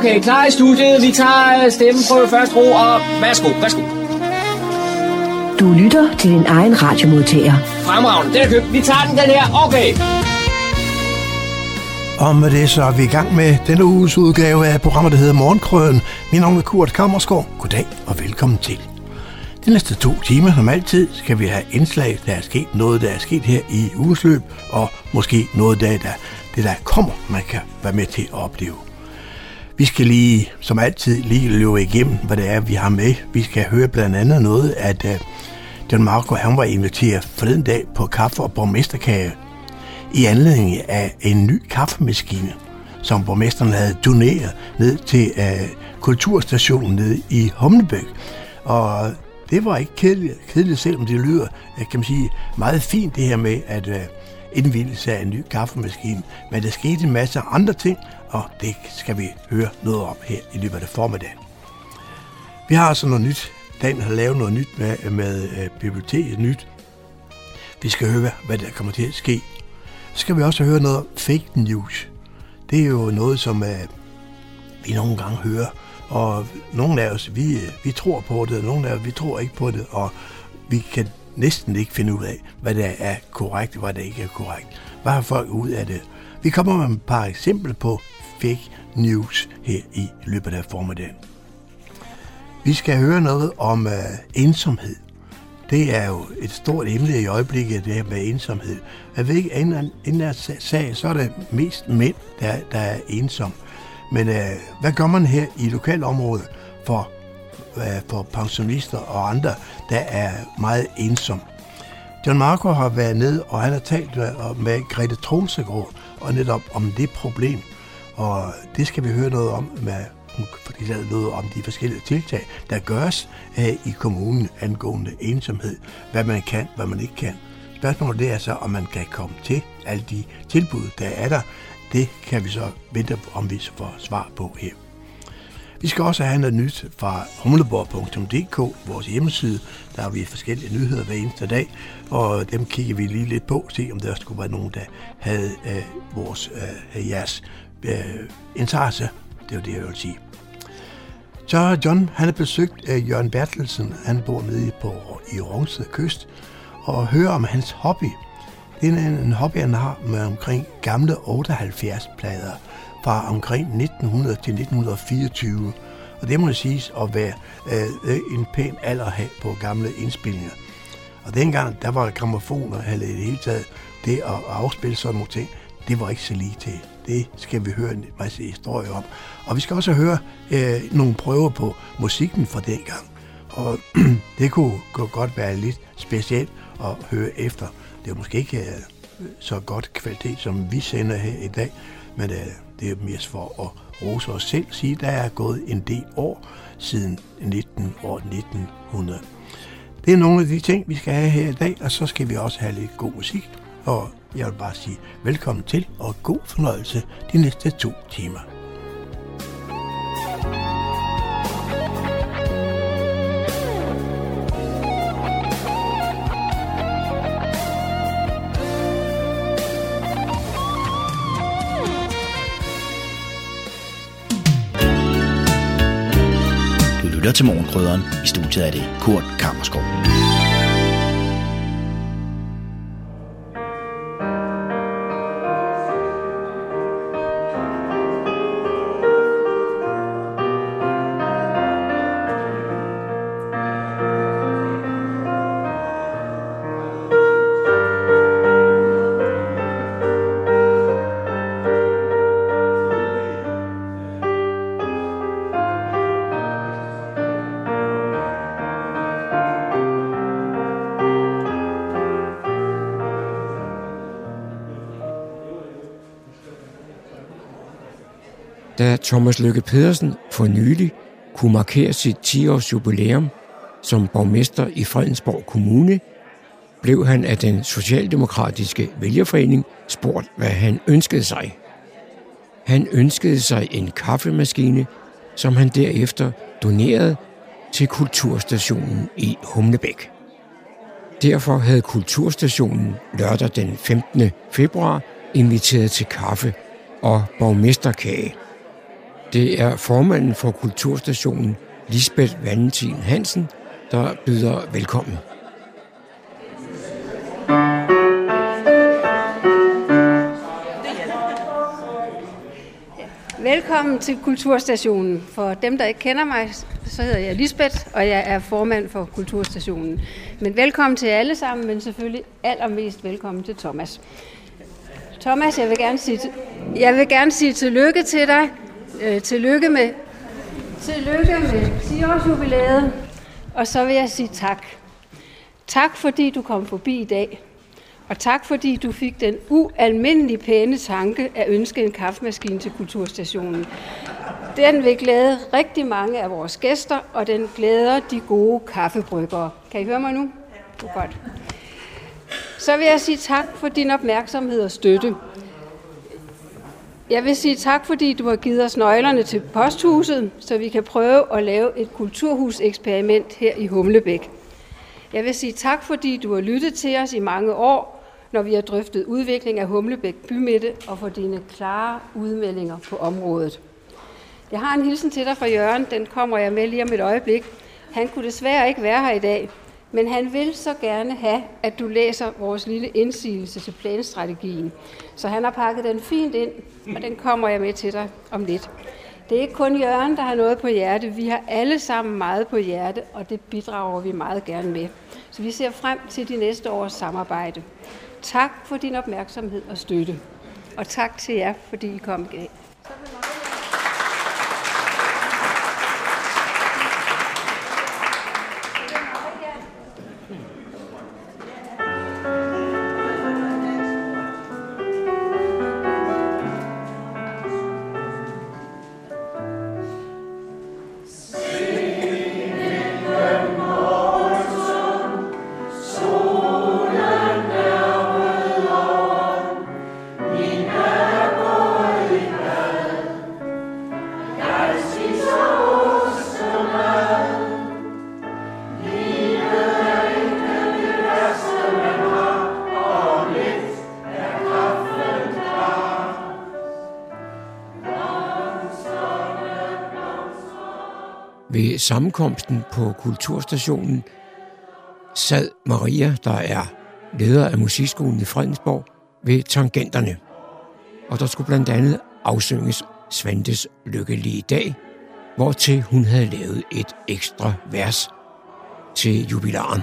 Okay, klar i studiet. Vi tager øh, stemmen på første ro, og værsgo, værsgo. Du lytter til din egen radiomodtager. Fremragende, den er købt. Vi tager den, den her. Okay. Og med det så er vi i gang med denne uges udgave af programmet, der hedder Morgenkrøden. Min navn er Kurt Kammersgaard. Goddag og velkommen til. De næste to timer, som altid, skal vi have indslag, der er sket noget, der er sket her i uges løb, og måske noget, der, der, det der kommer, man kan være med til at opleve. Vi skal lige, som altid, lige løbe igennem, hvad det er, vi har med. Vi skal høre blandt andet noget, at uh, John Marco, han var inviteret forleden dag på kaffe og borgmesterkage i anledning af en ny kaffemaskine, som borgmesteren havde doneret ned til uh, kulturstationen nede i Humlebæk. Og det var ikke kedeligt, kedeligt selvom det lyder, øh, kan man sige, meget fint det her med at uh, indvildelse af en ny kaffemaskine. Men der skete en masse andre ting, og det skal vi høre noget om her i løbet af formiddagen. Vi har altså noget nyt. Dan har lavet noget nyt med, med øh, biblioteket nyt. Vi skal høre, hvad der kommer til at ske. Så skal vi også høre noget om fake news. Det er jo noget, som øh, vi nogle gange hører, og nogle af os, vi, øh, vi tror på det, og nogle af os, vi tror ikke på det, og vi kan næsten ikke finde ud af, hvad der er korrekt, og hvad der ikke er korrekt. Hvad har folk ud af det? Vi kommer med et par eksempler på fake news her i løbet af formiddagen. Vi skal høre noget om uh, ensomhed. Det er jo et stort emne i øjeblikket, det her med ensomhed. Jeg ved ikke, inden, inden der sag, så er det mest mænd, der, der er ensom. Men uh, hvad gør man her i lokalområdet for, uh, for pensionister og andre, der er meget ensom? John Marco har været ned, og han har talt med Grete Tronsegård og netop om det problem. Og det skal vi høre noget om, med, hun fortæller noget om de forskellige tiltag, der gøres øh, i kommunen angående ensomhed. Hvad man kan, hvad man ikke kan. Spørgsmålet er så, om man kan komme til alle de tilbud, der er der. Det kan vi så vente om vi får svar på her. Vi skal også have noget nyt fra humleborg.dk, vores hjemmeside. Der har vi forskellige nyheder hver eneste dag, og dem kigger vi lige lidt på, se om der skulle være nogen, der havde øh, vores, øh, jeres øh, interesse. Det er det, jeg vil sige. Så har John, han har besøgt af Jørgen Bertelsen. Han bor nede på, i Rungsted Kyst, og hører om hans hobby. Det er en, en hobby, han har med omkring gamle 78-plader fra omkring 1900 til 1924. Og det må siges at være øh, en pæn alder at have på gamle indspilninger. Og dengang, der var gramofoner, eller i det hele taget, det at afspille sådan nogle ting, det var ikke så lige til. Det skal vi høre en masse historier om. Og vi skal også høre øh, nogle prøver på musikken fra dengang. Og det kunne, kunne godt være lidt specielt at høre efter. Det er måske ikke øh, så godt kvalitet, som vi sender her i dag, men øh, det er mest for at rose os selv, sige, der er gået en del år siden 19 år 1900. Det er nogle af de ting, vi skal have her i dag, og så skal vi også have lidt god musik. Og jeg vil bare sige velkommen til og god fornøjelse de næste to timer. lytter til Morgenkrydderen. I studiet er det Kurt Kammerskov. Thomas Lykke Pedersen for nylig kunne markere sit 10-års jubilæum som borgmester i Fredensborg Kommune, blev han af den socialdemokratiske vælgerforening spurgt, hvad han ønskede sig. Han ønskede sig en kaffemaskine, som han derefter donerede til kulturstationen i Humlebæk. Derfor havde kulturstationen lørdag den 15. februar inviteret til kaffe og borgmesterkage. Det er formanden for Kulturstationen, Lisbeth Valentin Hansen, der byder velkommen. Velkommen til Kulturstationen. For dem, der ikke kender mig, så hedder jeg Lisbeth, og jeg er formand for Kulturstationen. Men velkommen til alle sammen, men selvfølgelig allermest velkommen til Thomas. Thomas, jeg vil gerne sige, jeg vil gerne sige tillykke til dig. Øh, tillykke med, tillykke med 10-års jubilæet. Og så vil jeg sige tak. Tak fordi du kom forbi i dag. Og tak fordi du fik den ualmindelig pæne tanke at ønske en kaffemaskine til Kulturstationen. Den vil glæde rigtig mange af vores gæster, og den glæder de gode kaffebryggere. Kan I høre mig nu? Det er godt. Så vil jeg sige tak for din opmærksomhed og støtte. Jeg vil sige tak, fordi du har givet os nøglerne til posthuset, så vi kan prøve at lave et kulturhuseksperiment her i Humlebæk. Jeg vil sige tak, fordi du har lyttet til os i mange år, når vi har drøftet udvikling af Humlebæk Bymidte og for dine klare udmeldinger på området. Jeg har en hilsen til dig fra Jørgen, den kommer jeg med lige om et øjeblik. Han kunne desværre ikke være her i dag, men han vil så gerne have, at du læser vores lille indsigelse til planstrategien. Så han har pakket den fint ind, og den kommer jeg med til dig om lidt. Det er ikke kun Jørgen, der har noget på hjerte. Vi har alle sammen meget på hjerte, og det bidrager vi meget gerne med. Så vi ser frem til de næste års samarbejde. Tak for din opmærksomhed og støtte. Og tak til jer, fordi I kom i dag. Ved sammenkomsten på Kulturstationen sad Maria, der er leder af musikskolen i Fredensborg, ved tangenterne. Og der skulle blandt andet afsynges Svantes lykkelige dag, hvortil hun havde lavet et ekstra vers til jubilaren.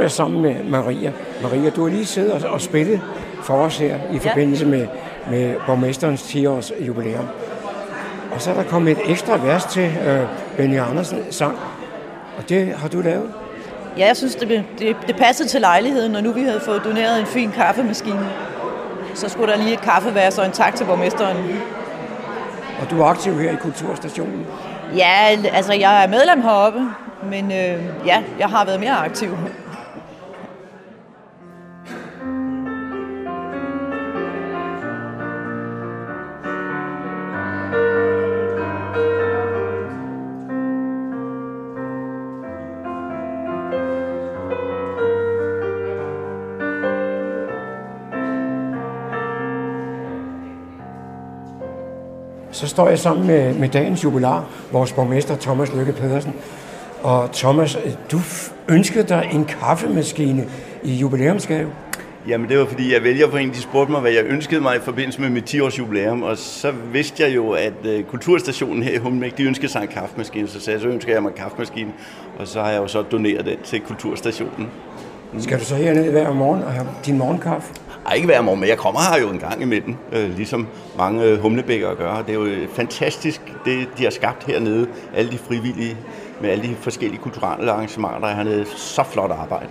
Står jeg sammen med Maria. Maria, du har lige siddet og, og spillet for os her i forbindelse med, med borgmesterens 10-års jubilæum. Og så er der kommet et ekstra vers til øh, Benny Andersen sang. Og det har du lavet? Ja, jeg synes, det, det, det passede til lejligheden, når nu vi havde fået doneret en fin kaffemaskine. Så skulle der lige et kaffevers og en tak til borgmesteren. Og du er aktiv her i Kulturstationen? Ja, altså jeg er medlem heroppe, men øh, ja, jeg har været mere aktiv. Så står jeg sammen med, med dagens jubilar, vores borgmester Thomas Lykke Pedersen. Og Thomas, du ønskede dig en kaffemaskine i jubilæumsgave. Jamen det var fordi, jeg vælger for en, de spurgte mig, hvad jeg ønskede mig i forbindelse med mit 10-års jubilæum, og så vidste jeg jo, at uh, kulturstationen her i Hummelbæk, de ønskede sig en kaffemaskine, så sagde jeg, så ønsker jeg mig en kaffemaskine, og så har jeg jo så doneret den til kulturstationen. Mm. Skal du så herned hver morgen og have din morgenkaffe? Ej, ikke hver morgen, men jeg kommer her jo en gang imellem, øh, ligesom mange øh, humlebækker gør. Det er jo øh, fantastisk, det de har skabt hernede, alle de frivillige, med alle de forskellige kulturelle arrangementer, der er hernede. Så flot arbejde.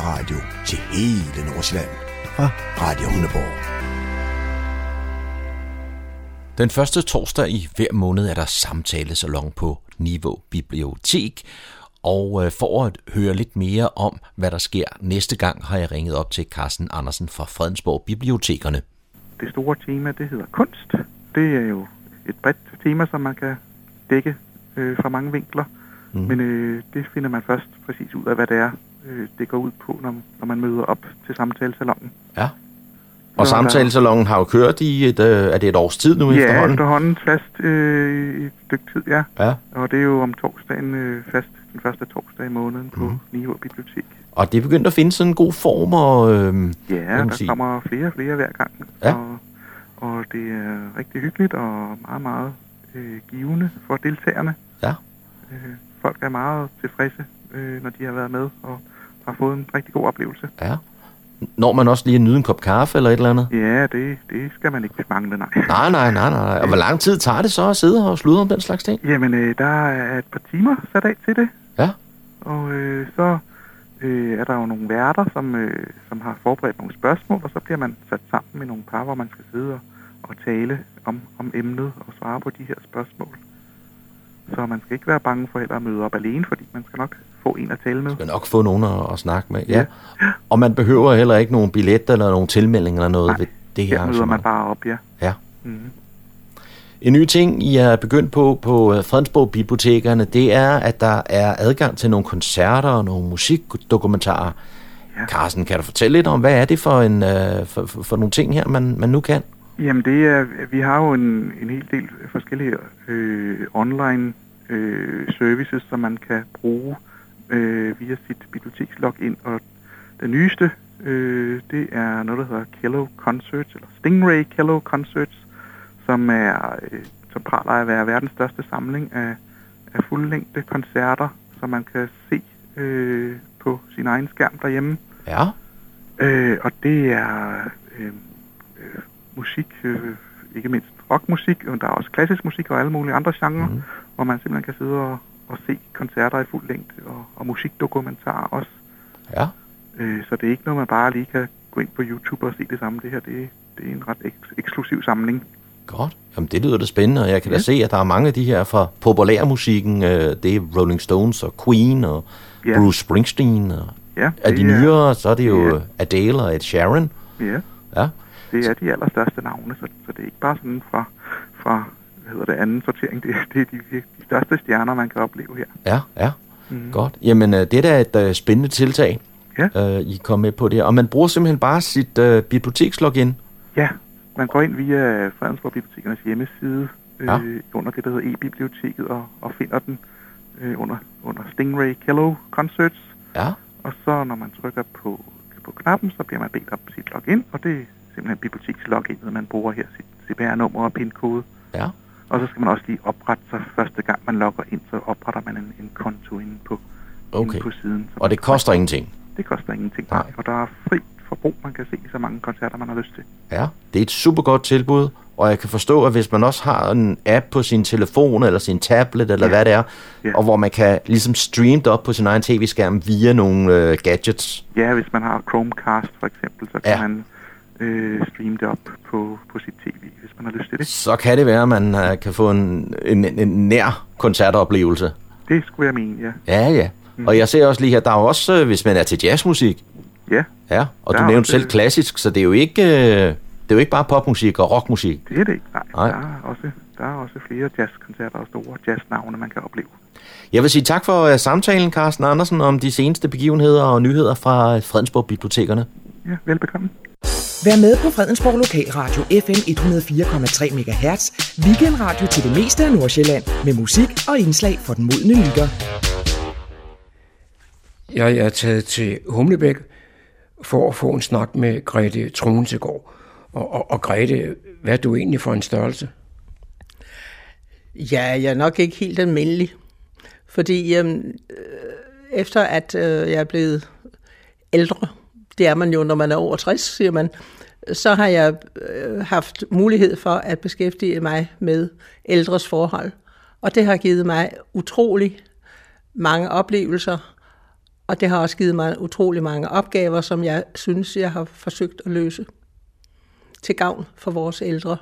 Radio til hele Nordsjælland fra Radio Hundeborg. Den første torsdag i hver måned er der samtalesalon på Niveau Bibliotek, og øh, for at høre lidt mere om, hvad der sker næste gang, har jeg ringet op til Carsten Andersen fra Fredensborg Bibliotekerne. Det store tema, det hedder kunst. Det er jo et bredt tema, som man kan dække øh, fra mange vinkler. Mm. Men øh, det finder man først præcis ud af, hvad det er, øh, det går ud på, når, når man møder op til samtalesalongen. Ja. Og samtalesalongen har jo kørt i et, øh, er det et års tid nu ja, efterhånden? Ja, efterhånden fast øh, et stykke tid, ja. Ja. Og det er jo om torsdagen øh, fast, den første torsdag i måneden på Mhm. Nihå Bibliotek. Og det er begyndt at finde sådan en god form, og øh, Ja, der sige? kommer flere og flere hver gang. Ja. Og, og det er rigtig hyggeligt og meget, meget øh, givende for deltagerne. Ja. Øh, folk er meget tilfredse, øh, når de har været med og har fået en rigtig god oplevelse. Ja. Når man også lige nyde en kop kaffe eller et eller andet? Ja, det, det skal man ikke mangle, nej. Nej, nej, nej, nej. Og hvor lang tid tager det så at sidde og sludre om den slags ting? Jamen, øh, der er et par timer sat af til det. Ja. Og øh, så øh, er der jo nogle værter, som, øh, som har forberedt nogle spørgsmål, og så bliver man sat sammen med nogle par, hvor man skal sidde og, og tale om, om emnet og svare på de her spørgsmål. Så man skal ikke være bange for heller at møde op alene, fordi man skal nok få en at tale med. Man nok få nogen at, at snakke med. Ja. Og man behøver heller ikke nogen billet eller nogen tilmelding eller noget ved det her møder man arrangement. bare op, ja. Ja. Mm. En ny ting, I er begyndt på på øh, Fredensborg Bibliotekerne, det er, at der er adgang til nogle koncerter og nogle musikdokumentarer. Ja. Carsten, kan du fortælle lidt om, hvad er det for, en, øh, for, for, for nogle ting her, man, man nu kan? Jamen det er, vi har jo en, en hel del forskellige øh, online øh, services, som man kan bruge øh, via sit bibliotekslogin. Og den nyeste, øh, det er noget, der hedder Kello Concerts, eller Stingray Kello Concerts, som er øh, som praler af at være verdens største samling af, af fuldlængde koncerter, som man kan se øh, på sin egen skærm derhjemme. Ja. Øh, og det er øh, øh, musik, øh, ikke mindst rockmusik, men der er også klassisk musik og alle mulige andre genrer, mm. hvor man simpelthen kan sidde og, og se koncerter i fuld længde og, og musikdokumentarer også. Ja. Øh, så det er ikke noget, man bare lige kan gå ind på YouTube og se det samme. Det her, det, det er en ret eks- eksklusiv samling. Godt. Jamen, det lyder da spændende, og jeg kan da se, at der er mange af de her fra populærmusikken. Øh, det er Rolling Stones og Queen og Ja. Bruce Springsteen. Og Ja, af de det er- nyere, så er det jo Ja. Adele og Ed Sheeran. Ja, Ja. det er de allerstørste navne, så, så det er ikke bare sådan fra, fra hedder det, anden sortering. Det, det er de, de største stjerner, man kan opleve her. Ja, ja. Mhm. Godt. Jamen, øh, det er da et øh, spændende tiltag, Ja. øh, I kom med på det. Og man bruger simpelthen bare sit øh, bibliotekslogin. Ja, man går ind via Fredensborg Bibliotekernes hjemmeside øh, Ja. under det, der hedder e-biblioteket, og, og finder den øh, under, under Stingray Kello Concerts. Ja. Og så når man trykker på, på knappen, så bliver man bedt om sit login, og det er simpelthen biblioteksloginet, man bruger her, sit CPR-nummer og PIN-kode. Ja. Og så skal man også lige oprette sig første gang, man logger ind, så opretter man en, en konto inde på, Okay. inde på siden. Og det koster ingenting. det koster ingenting, nej. Og der er fri forbrug, man kan se så mange koncerter, man har lyst til. Ja, det er et super godt tilbud, og jeg kan forstå, at hvis man også har en app på sin telefon eller sin tablet eller Ja. hvad det er, Ja. og hvor man kan ligesom streame det op på sin egen tv-skærm via nogle øh, gadgets. Ja, hvis man har Chromecast for eksempel, så kan ja. man øh, streame det op på, på sit tv, hvis man har lyst til det. Så kan det være, at man øh, kan få en, en, en nær koncertoplevelse. Det skulle jeg mene, ja. Ja, ja. Mm. Og jeg ser også lige her, der er også, øh, hvis man er til jazzmusik. Ja. Ja, og Der du nævnte også- selv klassisk, så det er jo ikke, øh, det er jo ikke bare popmusik og rockmusik. Det er det ikke, nej. Nej. Der, er også, der er også flere jazzkoncerter og store jazznavne, man kan opleve. Jeg vil sige tak for uh, samtalen, Carsten Andersen, om de seneste begivenheder og nyheder fra Fredensborg Bibliotekerne. Ja, velbekomme. Vær med på Fredensborg Lokalradio FM 104,3 MHz. Weekendradio til det meste af Nordsjælland. Med musik og indslag for den modne lytter. Jeg er taget til Humlebæk for at få en snak med Grete Troensegård. Og, og, og Grete, hvad er du egentlig for en størrelse? Ja, jeg er nok ikke helt almindelig. Fordi øhm, øh, efter at øh, jeg er blevet ældre, det er man jo, når man er over 60, siger man, så har jeg øh, haft mulighed for at beskæftige mig med ældres forhold. Og det har givet mig utrolig mange oplevelser, og det har også givet mig utrolig mange opgaver, som jeg synes, jeg har forsøgt at løse til gavn for vores ældre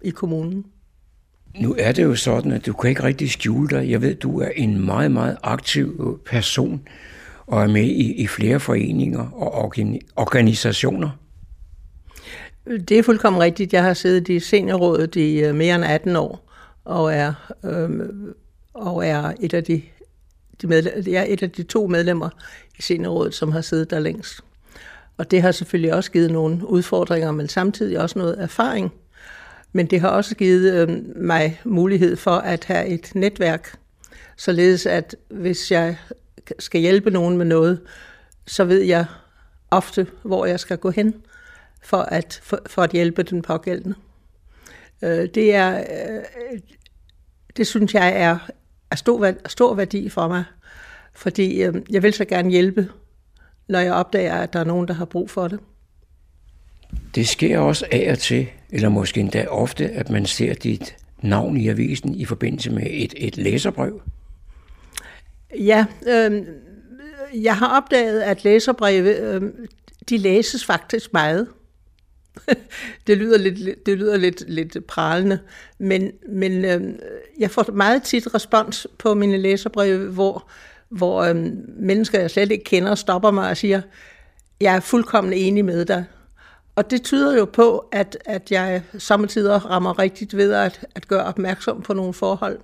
i kommunen. Nu er det jo sådan, at du kan ikke rigtig skjule dig. Jeg ved, du er en meget, meget aktiv øh, person og er med i, i flere foreninger og organisationer. Det er fuldkommen rigtigt. Jeg har siddet i seniorrådet i øh, mere end 18 år, og er, øh, og er et af de, de medle- jeg er et af de to medlemmer i seniorrådet, som har siddet der længst. Og det har selvfølgelig også givet nogle udfordringer, men samtidig også noget erfaring. Men det har også givet øh, mig mulighed for at have et netværk, således at hvis jeg skal hjælpe nogen med noget, så ved jeg ofte, hvor jeg skal gå hen for at, for, for at hjælpe den pågældende. Øh, det er, øh, det synes jeg er af stor, stor værdi for mig, fordi øh, jeg vil så gerne hjælpe, når jeg opdager, at der er nogen, der har brug for det. Det sker også af og til, eller måske endda ofte, at man ser dit navn i avisen i forbindelse med et, et læserbrev. Ja, øh, jeg har opdaget, at læserbreve, øh, de læses faktisk meget. det lyder lidt, det lyder lidt, lidt pralende, men, men øh, jeg får meget tit respons på mine læserbreve, hvor, hvor øh, mennesker, jeg slet ikke kender, stopper mig og siger, jeg er fuldkommen enig med dig. Og det tyder jo på, at, at jeg samtidig rammer rigtigt ved at, at gøre opmærksom på nogle forhold.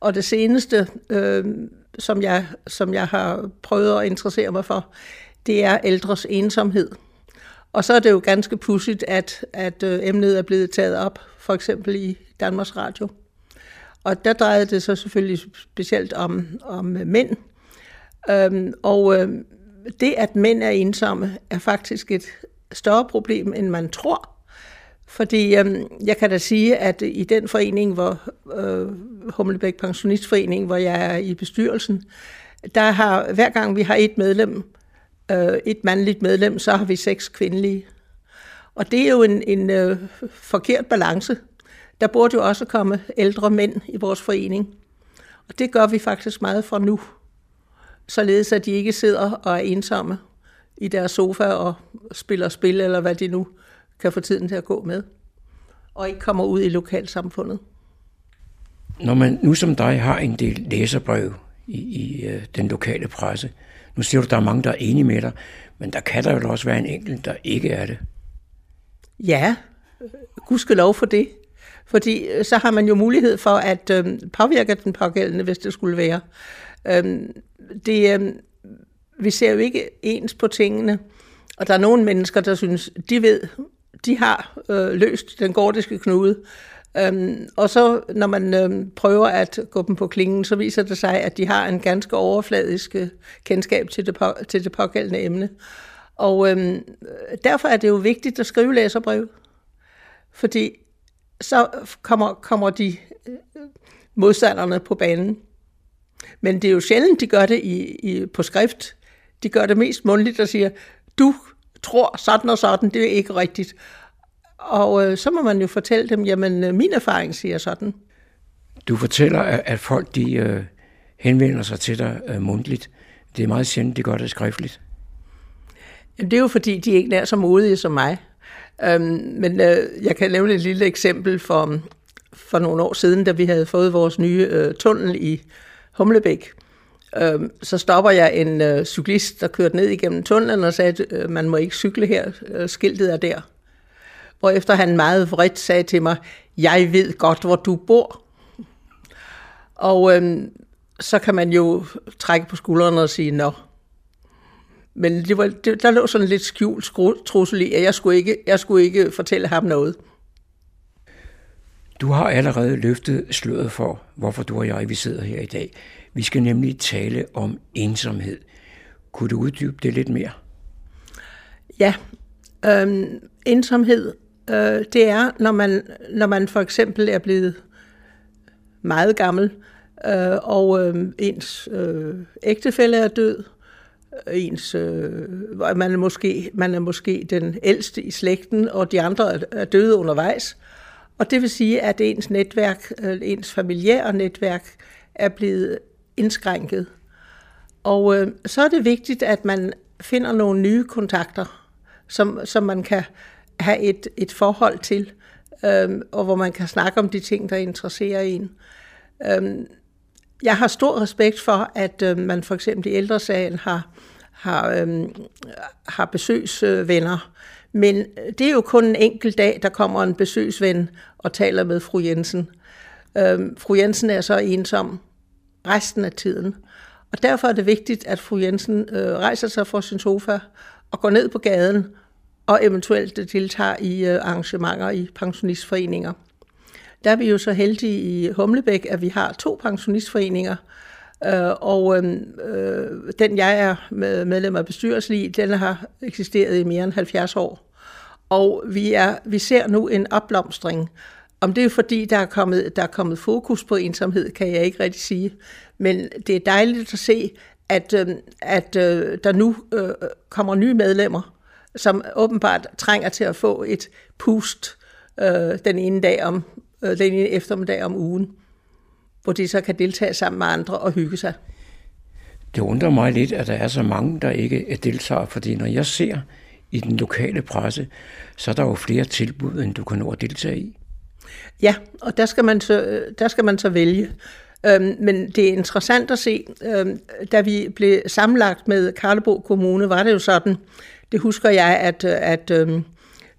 Og det seneste, øh, som, jeg, som jeg har prøvet at interessere mig for, det er ældres ensomhed. Og så er det jo ganske pudsigt, at, at øh, emnet er blevet taget op, for eksempel i Danmarks Radio. Og der drejede det sig selvfølgelig specielt om, om mænd. Øhm, og øhm, det, at mænd er ensomme, er faktisk et større problem, end man tror. Fordi øh, jeg kan da sige, at i den forening, hvor øh, Humlebæk Pensionistforening, hvor jeg er i bestyrelsen, der har hver gang vi har et medlem, øh, et mandligt medlem, så har vi seks kvindelige. Og det er jo en, en øh, forkert balance. Der burde jo også komme ældre mænd i vores forening. Og det gør vi faktisk meget for nu. Således at de ikke sidder og er ensomme i deres sofa og spiller spil, eller hvad de nu kan få tiden til at gå med. Og ikke kommer ud i lokalsamfundet. Når man nu som dig har en del læserbrev i, i øh, den lokale presse, nu siger du, der er mange, der er enige med dig, men der kan der jo også være en enkelt, der ikke er det. Ja, gudskelov for det. Fordi øh, så har man jo mulighed for at øh, påvirke den pågældende, hvis det skulle være. Øhm, det, øh, vi ser jo ikke ens på tingene, og der er nogle mennesker, der synes, de ved, de har øh, løst den gordiske knude. Øhm, og så når man øh, prøver at gå dem på klingen, så viser det sig, at de har en ganske overfladisk øh, kendskab til det, på, til det pågældende emne. Og øhm, derfor er det jo vigtigt at skrive læserbrev, fordi så kommer, kommer de øh, modstanderne på banen. Men det er jo sjældent, de gør det i, i, på skrift. De gør det mest mundtligt og siger, du tror sådan og sådan, det er ikke rigtigt. Og øh, så må man jo fortælle dem, jamen øh, min erfaring siger sådan. Du fortæller, at, at folk de øh, henvender sig til dig øh, mundtligt. Det er meget sjældent, de gør det skriftligt. Jamen, det er jo fordi, de ikke er så modige som mig. Øhm, men øh, jeg kan nævne et lille eksempel for, for nogle år siden, da vi havde fået vores nye øh, tunnel i Humlebæk. Øh, så stopper jeg en øh, cyklist, der kørte ned igennem tunnelen og sagde, at øh, man må ikke cykle her, øh, skiltet er der. efter han meget vredt sagde til mig, jeg ved godt, hvor du bor. Og øh, så kan man jo trække på skuldrene og sige, nå. Men det var, det, der lå sådan lidt skjult trussel i, at jeg skulle, ikke, jeg skulle ikke fortælle ham noget. Du har allerede løftet sløret for, hvorfor du og jeg vi sidder her i dag. Vi skal nemlig tale om ensomhed. Kunne du uddybe det lidt mere? Ja, øhm, ensomhed, øh, det er, når man, når man for eksempel er blevet meget gammel, øh, og øh, ens øh, ægtefælle er død, øh, ens, øh, man, er måske, man er måske den ældste i slægten, og de andre er, er døde undervejs. Og det vil sige, at ens netværk, øh, ens familiære netværk, er blevet indskrænket. Og øh, så er det vigtigt, at man finder nogle nye kontakter, som, som man kan have et, et forhold til, øh, og hvor man kan snakke om de ting, der interesserer en. Øh, jeg har stor respekt for, at øh, man for eksempel i ældresagen har, har, øh, har besøgsvenner, men det er jo kun en enkelt dag, der kommer en besøgsven og taler med fru Jensen. Øh, fru Jensen er så ensom resten af tiden. Og derfor er det vigtigt, at fru Jensen øh, rejser sig fra sin sofa og går ned på gaden og eventuelt deltager i øh, arrangementer i pensionistforeninger. Der er vi jo så heldige i Humlebæk, at vi har to pensionistforeninger, øh, og øh, øh den jeg er medlem af bestyrelsen i, den har eksisteret i mere end 70 år. Og vi, er, vi ser nu en opblomstring. Om det er fordi, der er, kommet, der er kommet fokus på ensomhed, kan jeg ikke rigtig sige. Men det er dejligt at se, at, øh, at øh, der nu øh, kommer nye medlemmer, som åbenbart trænger til at få et pust øh, den ene dag om øh, den ene eftermiddag om ugen, hvor de så kan deltage sammen med andre og hygge sig. Det undrer mig lidt, at der er så mange, der ikke deltager, fordi når jeg ser i den lokale presse, så er der jo flere tilbud, end du kan nå at deltage i. Ja, og der skal man så, der skal man så vælge. Øhm, men det er interessant at se, øhm, da vi blev sammenlagt med Karlebo Kommune, var det jo sådan, det husker jeg, at, at øhm,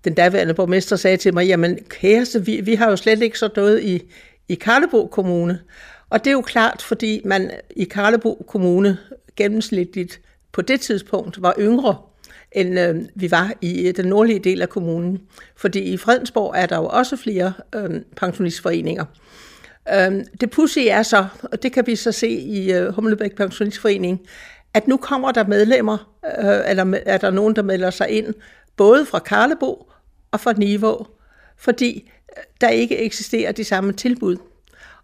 den daværende borgmester sagde til mig, jamen kæreste, vi, vi har jo slet ikke så noget i, i Karlebo Kommune. Og det er jo klart, fordi man i Karlebo Kommune gennemsnitligt på det tidspunkt var yngre, end øh, vi var i øh, den nordlige del af kommunen. Fordi i Fredensborg er der jo også flere øh, pensionistforeninger. Øh, det pussy er så, og det kan vi så se i øh, Humlebæk Pensionistforening, at nu kommer der medlemmer, øh, eller er der nogen, der melder sig ind, både fra Karlebo og fra Nivå, fordi øh, der ikke eksisterer de samme tilbud.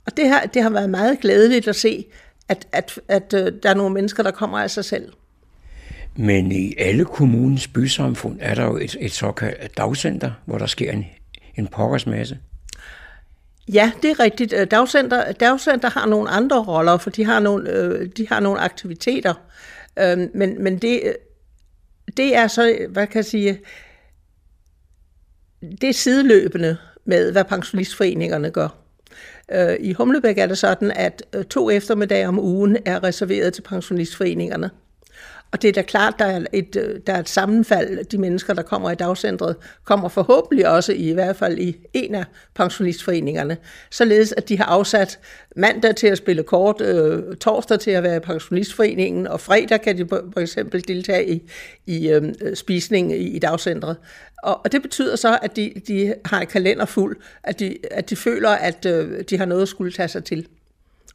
Og det, her, det har været meget glædeligt at se, at, at, at, at øh, der er nogle mennesker, der kommer af sig selv. Men i alle kommunens bysamfund er der jo et, et såkaldt dagcenter, hvor der sker en, en pokkers masse. Ja, det er rigtigt. Øh, dagcenter, dagcenter har nogle andre roller, for de har nogle, øh, de har nogle aktiviteter. Øh, men, men det, øh, det er så, hvad kan jeg sige, det er sideløbende med, hvad pensionistforeningerne gør. Øh, I Humlebæk er det sådan, at øh, to eftermiddage om ugen er reserveret til pensionistforeningerne. Og det er da klart, der er, et, øh, der er et sammenfald. De mennesker, der kommer i dagcentret, kommer forhåbentlig også i, i hvert fald i en af pensionistforeningerne. Således at de har afsat mandag til at spille kort, øh, torsdag til at være i pensionistforeningen, og fredag kan de for eksempel deltage i, i øh, spisning i, i dagcentret. Og, og det betyder så, at de, de har en kalender fuld, at de, at de føler, at øh, de har noget at skulle tage sig til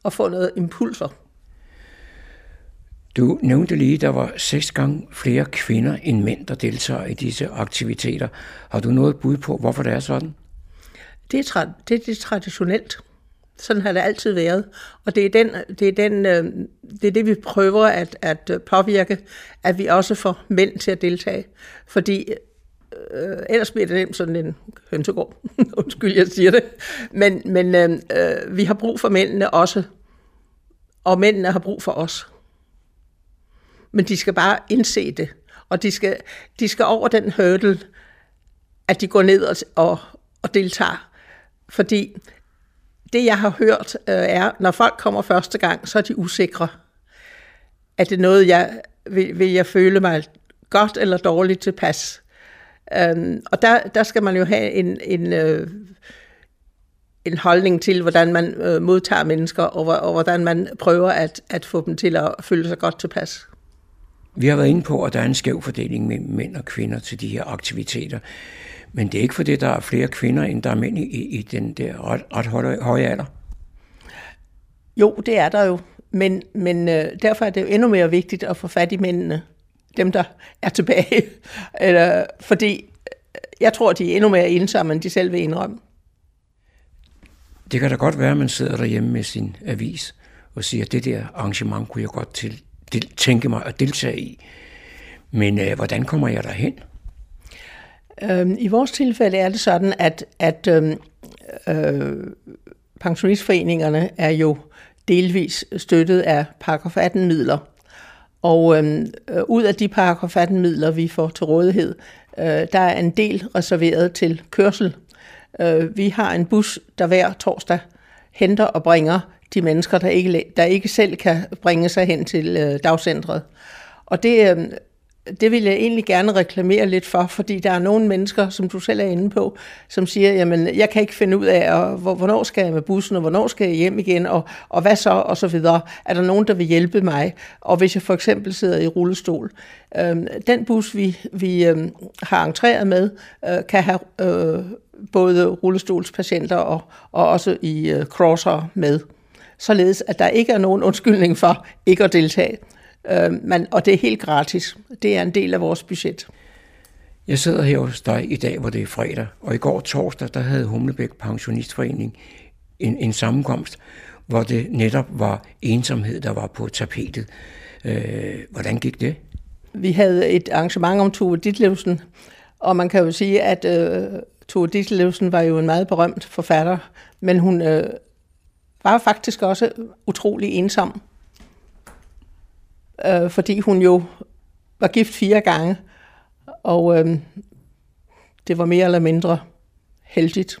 og få noget impulser. Du nævnte lige, at der var seks gange flere kvinder end mænd, der deltager i disse aktiviteter. Har du noget bud på, hvorfor det er sådan? Det er, tra- det, det er traditionelt. Sådan har det altid været. Og det er, den, det, er den, øh, det, er det, vi prøver at, at påvirke, at vi også får mænd til at deltage. Fordi øh, ellers bliver det nemt sådan en hønsegård. Undskyld, jeg siger det. Men, men øh, øh, vi har brug for mændene også. Og mændene har brug for os men de skal bare indse det. Og de skal, de skal over den hurdle, at de går ned og, og, og deltager. Fordi det, jeg har hørt, øh, er, når folk kommer første gang, så er de usikre. er det noget, jeg vil, vil jeg føle mig godt eller dårligt tilpas. Øhm, og der, der skal man jo have en, en, øh, en holdning til, hvordan man øh, modtager mennesker, og, og hvordan man prøver at, at få dem til at føle sig godt tilpas. Vi har været inde på, at der er en skæv fordeling mellem mænd og kvinder til de her aktiviteter. Men det er ikke fordi, der er flere kvinder, end der er mænd i, i den der ret, ret høje, høje alder. Jo, det er der jo. Men, men øh, derfor er det jo endnu mere vigtigt at få fat i mændene. Dem, der er tilbage. Eller, fordi øh, jeg tror, de er endnu mere ensomme, end de selv vil indrømme. Det kan da godt være, at man sidder derhjemme med sin avis og siger, at det der arrangement kunne jeg godt til, del, tænke mig at deltage i. Men øh, hvordan kommer jeg derhen? Øhm, I vores tilfælde er det sådan, at, at øhm, øh, pensionistforeningerne er jo delvis støttet af paragraf 18 midler. Og øhm, øh, ud af de paragraf 18 midler, vi får til rådighed, øh, der er en del reserveret til kørsel. Øh, vi har en bus, der hver torsdag henter og bringer de mennesker, der ikke, der ikke selv kan bringe sig hen til øh, dagcentret. Og det, øh, det vil jeg egentlig gerne reklamere lidt for, fordi der er nogle mennesker, som du selv er inde på, som siger, jamen, jeg kan ikke finde ud af, og, hvornår skal jeg med bussen, og hvornår skal jeg hjem igen, og, og hvad så, og så videre. Er der nogen, der vil hjælpe mig? Og hvis jeg for eksempel sidder i rullestol. Øh, den bus, vi, vi øh, har entreret med, øh, kan have øh, både rullestolspatienter og, og også i øh, crosser med således at der ikke er nogen undskyldning for ikke at deltage. Øh, men, og det er helt gratis. Det er en del af vores budget. Jeg sidder her hos dig i dag, hvor det er fredag, og i går torsdag, der havde Humlebæk Pensionistforening en, en sammenkomst, hvor det netop var ensomhed, der var på tapetet. Øh, hvordan gik det? Vi havde et arrangement om Tove Ditlevsen, og man kan jo sige, at øh, Tove Ditlevsen var jo en meget berømt forfatter, men hun øh, var faktisk også utrolig ensom. Øh, fordi hun jo var gift fire gange, og øh, det var mere eller mindre heldigt.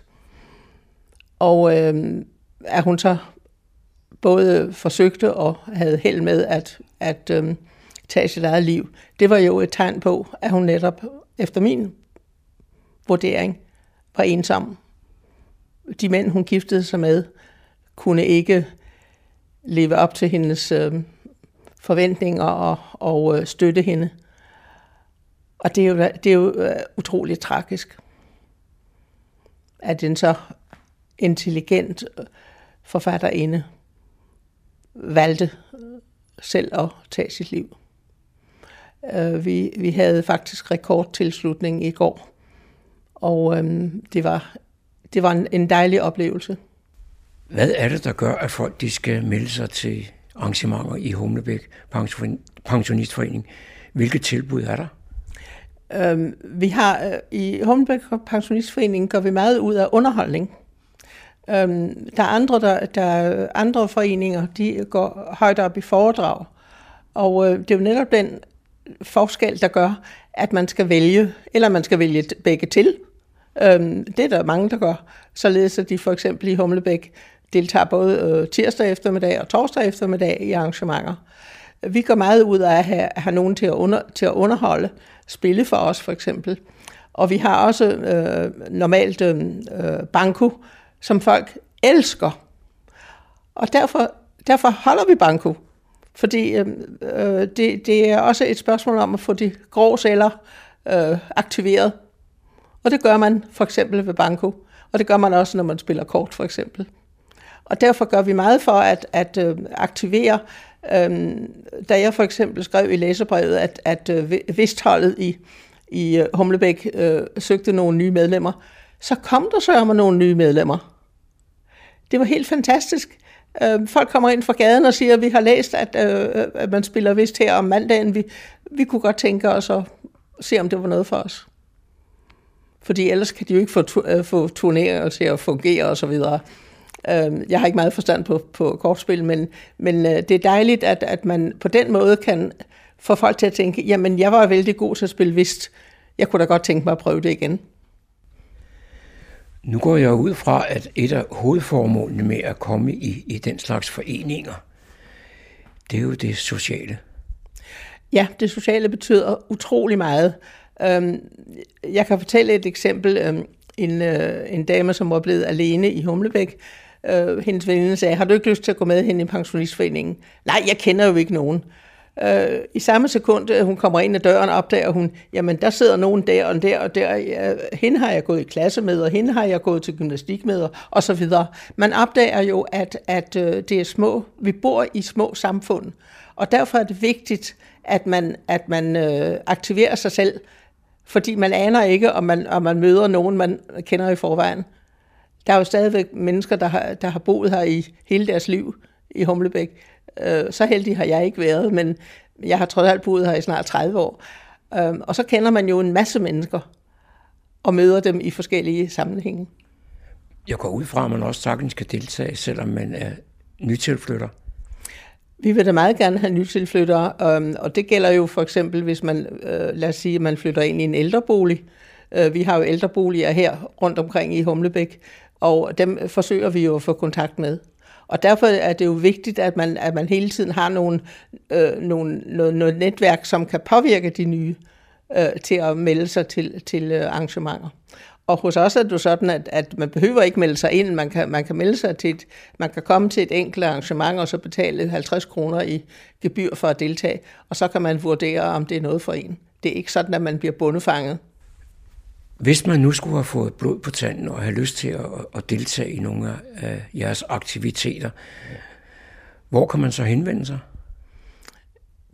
Og øh, at hun så både forsøgte og havde held med at, at øh, tage sit eget liv, det var jo et tegn på, at hun netop, efter min vurdering, var ensom. De mænd, hun giftede sig med, kunne ikke leve op til hendes øh, forventninger og, og øh, støtte hende. Og det er jo, det er jo øh, utroligt tragisk, at en så intelligent øh, forfatterinde valgte selv at tage sit liv. Øh, vi, vi havde faktisk rekordtilslutning i går, og øh, det var, det var en, en dejlig oplevelse. Hvad er det, der gør, at folk de skal melde sig til arrangementer i Humlebæk Pensionistforening? Hvilke tilbud er der? Øhm, vi har øh, i Humlebæk Pensionistforening går vi meget ud af underholdning. Øhm, der er andre, der, der andre foreninger, de går højt op i foredrag. Og øh, det er jo netop den forskel, der gør, at man skal vælge, eller man skal vælge begge til. Øhm, det er der mange, der gør. Således at de for eksempel i Humlebæk deltager både øh, tirsdag eftermiddag og torsdag eftermiddag i arrangementer. Vi går meget ud af at have, have nogen til at, under, til at underholde, spille for os for eksempel. Og vi har også øh, normalt øh, øh banko, som folk elsker. Og derfor, derfor holder vi banko. Fordi øh, øh, det, det er også et spørgsmål om at få de grå celler øh, aktiveret. Og det gør man for eksempel ved banko. Og det gør man også, når man spiller kort for eksempel. Og derfor gør vi meget for at, at øh, aktivere, øh, da jeg for eksempel skrev i læserbrevet, at, at øh, vistholdet i, i øh, Humlebæk øh, søgte nogle nye medlemmer, så kom der så om nogle nye medlemmer. Det var helt fantastisk. Øh, folk kommer ind fra gaden og siger, at vi har læst, at, øh, øh, at man spiller vist her om mandagen. Vi, vi kunne godt tænke os at se, om det var noget for os. Fordi ellers kan de jo ikke få, tu- øh, få turneringer til at fungere osv. Øhm, jeg har ikke meget forstand på, på kortspil, men, men øh, det er dejligt, at, at man på den måde kan få folk til at tænke, jamen jeg var vældig god til at spille vist. Jeg kunne da godt tænke mig at prøve det igen. Nu går jeg ud fra, at et af hovedformålene med at komme i, i den slags foreninger, det er jo det sociale. Ja, det sociale betyder utrolig meget. Øhm, jeg kan fortælle et eksempel. Øhm, en, øh, en dame, som var blevet alene i Humlebæk, øh, hendes veninde sagde, har du ikke lyst til at gå med hen i pensionistforeningen? Nej, jeg kender jo ikke nogen. Øh, I samme sekund, øh, hun kommer ind ad døren, opdager hun, jamen der sidder nogen der og der og der. Ja, hende har jeg gået i klasse med, og hende har jeg gået til gymnastik med, og så videre. Man opdager jo, at, at øh, det er små, vi bor i små samfund, og derfor er det vigtigt, at man, at man øh, aktiverer sig selv, fordi man aner ikke, om man, om man møder nogen, man kender i forvejen. Der er jo stadigvæk mennesker, der har, der har boet her i hele deres liv i Humlebæk. Øh, så heldig har jeg ikke været, men jeg har trods alt boet her i snart 30 år. Øh, og så kender man jo en masse mennesker og møder dem i forskellige sammenhænge. Jeg går ud fra, at man også sagtens kan deltage, selvom man er nytilflytter. Vi vil da meget gerne have nytilflyttere, øhm, og det gælder jo for eksempel, hvis man, øh, lad os sige, man flytter ind i en ældrebolig. Øh, vi har jo ældreboliger her rundt omkring i Humlebæk, og dem forsøger vi jo at få kontakt med. Og derfor er det jo vigtigt, at man, at man hele tiden har nogle, øh, nogle, noget, noget netværk, som kan påvirke de nye øh, til at melde sig til, til øh, arrangementer. Og hos os er det jo sådan, at, at man behøver ikke melde sig ind. Man kan, man kan melde sig til et, man kan komme til et enkelt arrangement og så betale 50 kroner i gebyr for at deltage. Og så kan man vurdere, om det er noget for en. Det er ikke sådan, at man bliver bundefanget. Hvis man nu skulle have fået blod på tanden og have lyst til at, at deltage i nogle af jeres aktiviteter, hvor kan man så henvende sig?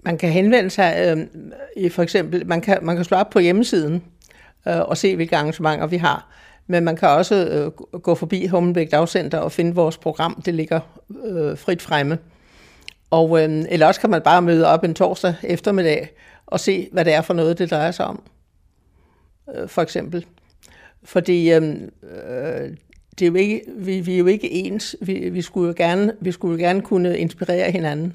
Man kan henvende sig øh, i for eksempel, man kan, man kan slå op på hjemmesiden, øh, og se, hvilke arrangementer vi har. Men man kan også øh, gå forbi Hummelbæk Dagcenter og finde vores program. Det ligger øh, frit fremme. Og, øh, eller også kan man bare møde op en torsdag eftermiddag og se, hvad det er for noget, det drejer sig om. Øh, for eksempel. Fordi øhm, øh, det er jo ikke, vi, vi er jo ikke ens. Vi, vi, skulle jo gerne, vi skulle jo gerne kunne inspirere hinanden.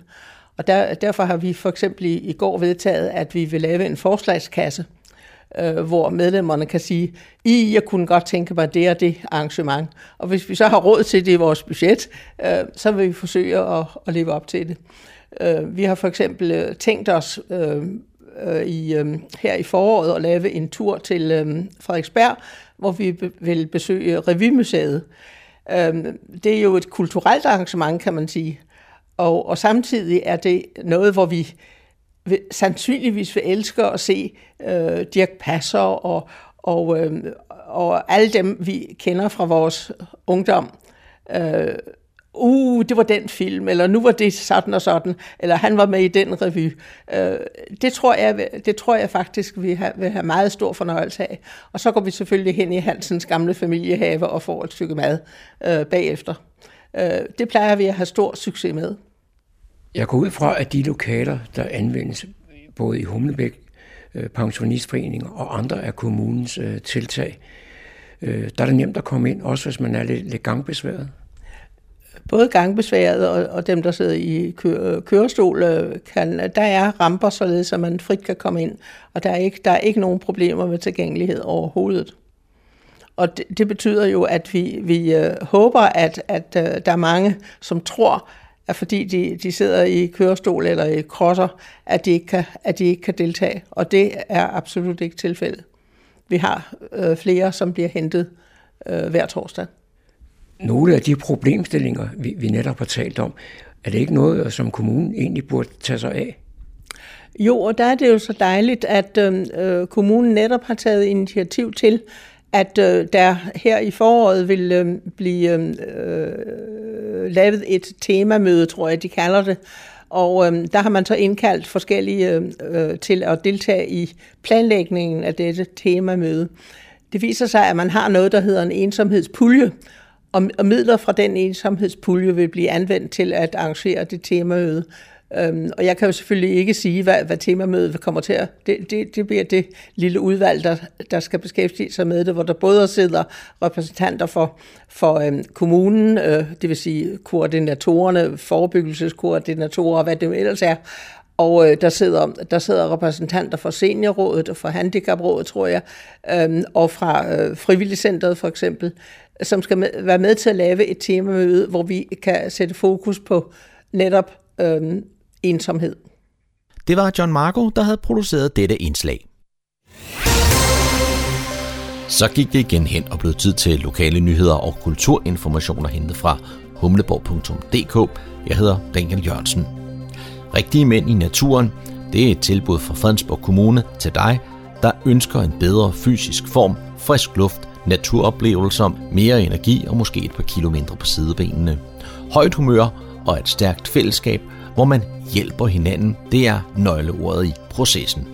Og der, derfor har vi for eksempel i, i går vedtaget, at vi vil lave en forslagskasse, øh, hvor medlemmerne kan sige, I, jeg kunne godt tænke mig det og det arrangement. Og hvis vi så har råd til det i vores budget, øh, så vil vi forsøge at, at leve op til det. Øh, vi har for eksempel øh, tænkt os øh, øh, i, øh, her i foråret at lave en tur til øh, Frederiksberg, hvor vi be- vil besøge Revymuseet. Øh, det er jo et kulturelt arrangement, kan man sige. Og, og samtidig er det noget, hvor vi vil, sandsynligvis vil elske at se øh, Dirk Passer og, og, øh, og alle dem, vi kender fra vores ungdom. Øh, uh, det var den film, eller nu var det sådan og sådan, eller han var med i den revy. Øh, det, tror jeg, det tror jeg faktisk, vi har, vil have meget stor fornøjelse af. Og så går vi selvfølgelig hen i Hansens gamle familiehave og får et stykke mad øh, bagefter. Øh, det plejer vi at have stor succes med. Jeg går ud fra, at de lokaler, der anvendes både i Humlebæk, øh, pensionistforening pensionistforeninger og andre af kommunens øh, tiltag, øh, der er det nemt at komme ind, også hvis man er lidt, lidt gangbesværet. Både gangbesværet og, og dem, der sidder i kø, kørestol, øh, kan, der er ramper, således at man frit kan komme ind. Og der er ikke, der er ikke nogen problemer med tilgængelighed overhovedet. Og det, det betyder jo, at vi, vi øh, håber, at, at øh, der er mange, som tror, at fordi de, de sidder i kørestol eller i krosser, at de, ikke kan, at de ikke kan deltage. Og det er absolut ikke tilfældet. Vi har øh, flere, som bliver hentet øh, hver torsdag. Nogle af de problemstillinger, vi, vi netop har talt om, er det ikke noget, som kommunen egentlig burde tage sig af? Jo, og der er det jo så dejligt, at øhm, øh, kommunen netop har taget initiativ til, at øh, der her i foråret vil øh, blive øhm, øh, lavet et temamøde, tror jeg, de kalder det. Og øh, der har man så indkaldt forskellige øhm, øh, til at deltage i planlægningen af dette temamøde. Det viser sig, at man har noget, der hedder en ensomhedspulje, og, og midler fra den ensomhedspulje vil blive anvendt til at arrangere det temamøde. Øhm, og jeg kan jo selvfølgelig ikke sige, hvad, hvad temamødet kommer til at... Det, det, det bliver det lille udvalg, der, der skal beskæftige sig med det, hvor der både sidder repræsentanter for, for øhm, kommunen, øh, det vil sige koordinatorerne, forebyggelseskoordinatorer og hvad det ellers er, og øh, der, sidder, der sidder repræsentanter for seniorrådet og for handicaprådet, tror jeg, øhm, og fra øh, frivilligcenteret for eksempel, som skal med, være med til at lave et temamøde, hvor vi kan sætte fokus på netop øh, ensomhed. Det var John Marco, der havde produceret dette indslag. Så gik det igen hen og blev tid til lokale nyheder og kulturinformationer hentet fra humleborg.dk. Jeg hedder Daniel Jørgensen. Rigtige mænd i naturen, det er et tilbud fra Fredensborg Kommune til dig, der ønsker en bedre fysisk form, frisk luft, naturoplevelser, mere energi og måske et par kilo mindre på sidebenene. Højt humør og et stærkt fællesskab, hvor man hjælper hinanden, det er nøgleordet i processen.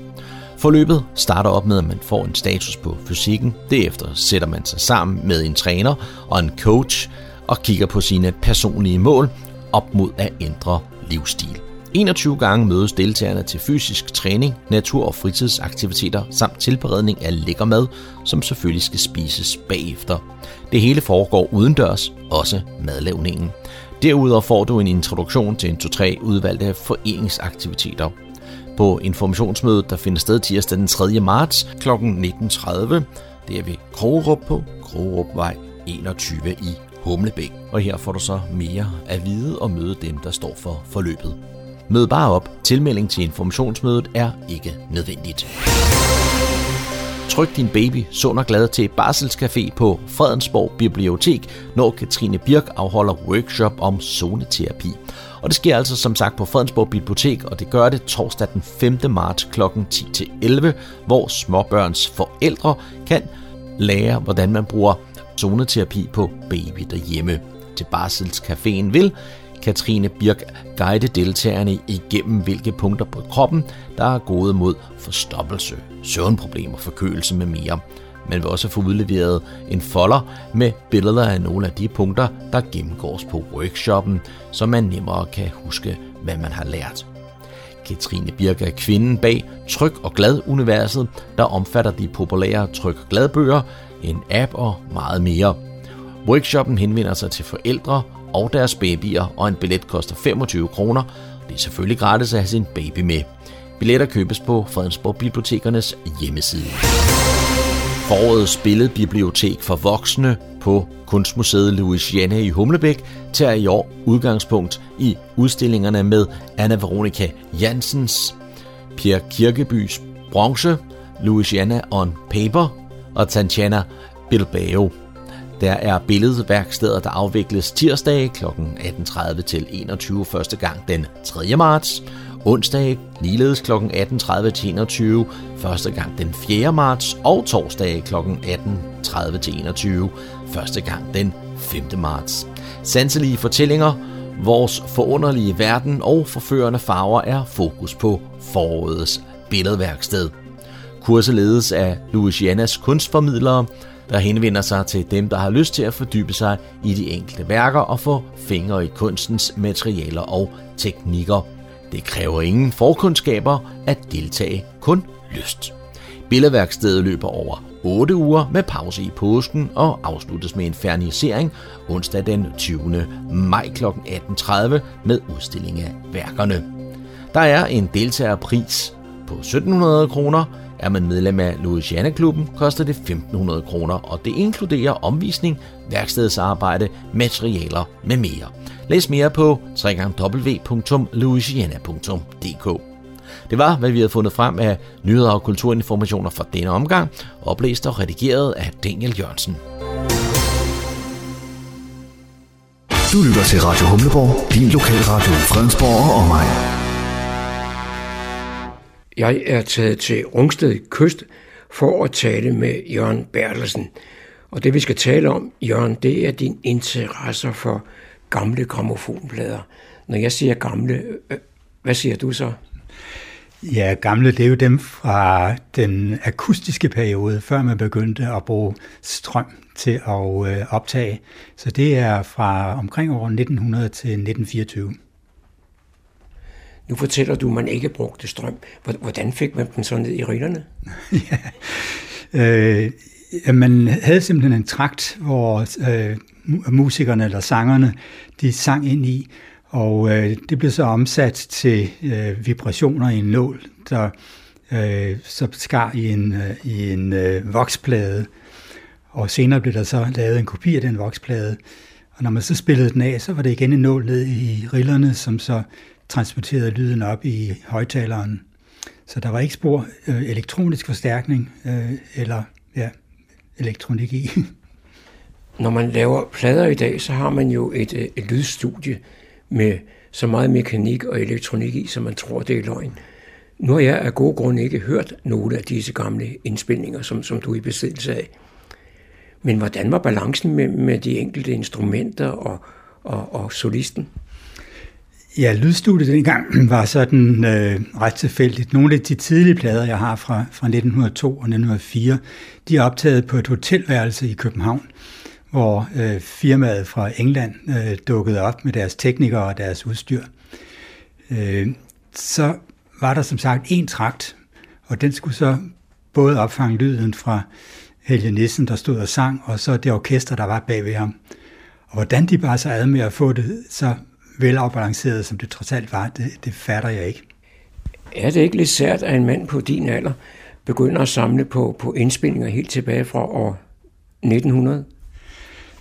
Forløbet starter op med, at man får en status på fysikken. Derefter sætter man sig sammen med en træner og en coach og kigger på sine personlige mål op mod at ændre livsstil. 21 gange mødes deltagerne til fysisk træning, natur- og fritidsaktiviteter samt tilberedning af lækker mad, som selvfølgelig skal spises bagefter. Det hele foregår udendørs, også madlavningen. Derudover får du en introduktion til en 2-3 udvalgte foreningsaktiviteter. På informationsmødet, der finder sted tirsdag den 3. marts kl. 19.30, det er ved Krogerup på Krogerupvej 21 i Humlebæk. Og her får du så mere at vide og møde dem, der står for forløbet. Mød bare op. Tilmelding til informationsmødet er ikke nødvendigt. Tryk din baby sund og glad til Barselscafé på Fredensborg Bibliotek, når Katrine Birk afholder workshop om zoneterapi. Og det sker altså som sagt på Fredensborg Bibliotek, og det gør det torsdag den 5. marts kl. 10-11, hvor småbørns forældre kan lære, hvordan man bruger zoneterapi på baby derhjemme. Til Barselscaféen vil Katrine Birk guide deltagerne igennem, hvilke punkter på kroppen, der er gode mod forstoppelse, søvnproblemer, forkølelse med mere. Man vil også få udleveret en folder med billeder af nogle af de punkter, der gennemgås på workshoppen, så man nemmere kan huske, hvad man har lært. Katrine Birk er kvinden bag Tryk og Glad-universet, der omfatter de populære Tryk og Glad-bøger, en app og meget mere. Workshoppen henvender sig til forældre og deres babyer, og en billet koster 25 kroner. Det er selvfølgelig gratis at have sin baby med. Billetter købes på Fredensborg Bibliotekernes hjemmeside. Forårets billedbibliotek for voksne på Kunstmuseet Louisiana i Humlebæk tager i år udgangspunkt i udstillingerne med Anna Veronica Jansens, Pierre Kirkebys Bronze, Louisiana on Paper og Tantiana Bilbao. Der er billedværksteder, der afvikles tirsdag kl. 18.30 til 21 første gang den 3. marts. Onsdag ligeledes kl. 18.30 til 21 første gang den 4. marts. Og torsdag kl. 18.30 til 21 første gang den 5. marts. Sanselige fortællinger, vores forunderlige verden og forførende farver er fokus på forårets billedværksted. Kurset ledes af Louisianas kunstformidlere, der henvender sig til dem, der har lyst til at fordybe sig i de enkelte værker og få fingre i kunstens materialer og teknikker. Det kræver ingen forkundskaber at deltage, kun lyst. Billedværkstedet løber over 8 uger med pause i påsken og afsluttes med en fernisering onsdag den 20. maj kl. 18.30 med udstilling af værkerne. Der er en deltagerpris på 1700 kroner, er man medlem af Louisiana-klubben, koster det 1.500 kroner, og det inkluderer omvisning, værkstedsarbejde, materialer med mere. Læs mere på www.louisiana.dk. Det var, hvad vi havde fundet frem af nyheder og kulturinformationer fra denne omgang, oplæst og redigeret af Daniel Jørgensen. Du lytter til Radio Humleborg, din lokalradio i Fredensborg og omegn. Jeg er taget til Rungsted Kyst for at tale med Jørgen Bertelsen. Og det vi skal tale om, Jørgen, det er din interesse for gamle gramofonplader. Når jeg siger gamle, øh, øh, hvad siger du så? Ja, gamle, det er jo dem fra den akustiske periode, før man begyndte at bruge strøm til at øh, optage. Så det er fra omkring år 1900 til 1924. Nu fortæller du, at man ikke brugte strøm. Hvordan fik man den så ned i rillerne? ja, øh, man havde simpelthen en trakt, hvor øh, musikerne eller sangerne, de sang ind i, og øh, det blev så omsat til øh, vibrationer i en nål, der øh, så skar i en, øh, i en øh, voksplade. Og senere blev der så lavet en kopi af den voksplade. Og når man så spillede den af, så var det igen en nål ned i rillerne, som så transporterede lyden op i højtaleren. Så der var ikke spor øh, elektronisk forstærkning øh, eller ja, elektronik i. Når man laver plader i dag, så har man jo et, øh, et lydstudie med så meget mekanik og elektronik i, som man tror, det er løgn. Nu har jeg af gode grunde ikke hørt nogle af disse gamle indspilninger, som, som du er i besiddelse af. Men hvordan var balancen med, med de enkelte instrumenter og, og, og solisten? Ja, lydstudiet dengang var sådan øh, ret tilfældigt. Nogle af de tidlige plader, jeg har fra, fra 1902 og 1904, de er optaget på et hotelværelse i København, hvor øh, firmaet fra England øh, dukkede op med deres teknikere og deres udstyr. Øh, så var der som sagt en trakt, og den skulle så både opfange lyden fra Helge Nissen, der stod og sang, og så det orkester, der var bag ved ham. Og hvordan de bare så ad med at få det så velafbalanceret, som det trods alt var, det, det fatter jeg ikke. Er det ikke lidt sært, at en mand på din alder begynder at samle på, på indspillinger helt tilbage fra år 1900?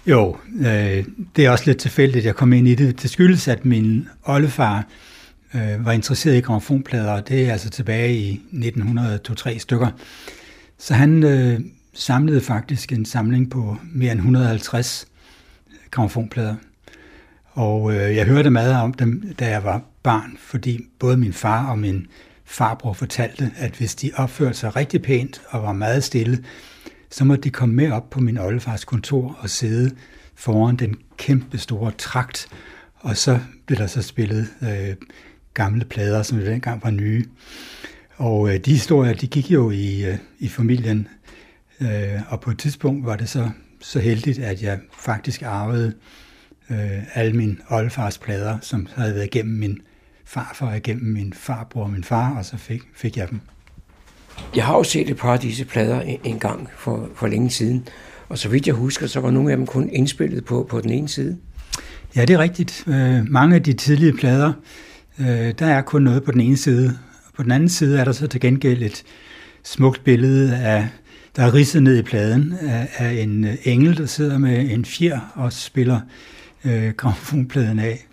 Jo, øh, det er også lidt tilfældigt, jeg kom ind i det. Det skyldes, at min oldefar øh, var interesseret i gramofonplader, og det er altså tilbage i 1902-3 stykker. Så han øh, samlede faktisk en samling på mere end 150 gramofonplader. Og øh, jeg hørte meget om dem, da jeg var barn, fordi både min far og min farbror fortalte, at hvis de opførte sig rigtig pænt og var meget stille, så måtte de komme med op på min oldefars kontor og sidde foran den kæmpe store trakt, og så blev der så spillet øh, gamle plader, som dengang var nye. Og øh, de historier, de gik jo i, øh, i familien, øh, og på et tidspunkt var det så, så heldigt, at jeg faktisk arvede øh, alle mine oldefars plader, som havde været igennem min farfar, igennem min farbror og min far, og så fik, fik jeg dem. Jeg har jo set et par af disse plader en gang for, for længe siden, og så vidt jeg husker, så var nogle af dem kun indspillet på, på den ene side. Ja, det er rigtigt. Øh, mange af de tidlige plader, øh, der er kun noget på den ene side. På den anden side er der så til gengæld et smukt billede af, der er ridset ned i pladen, af, af en engel, der sidder med en fjer og spiller øh, gramofonpladen af.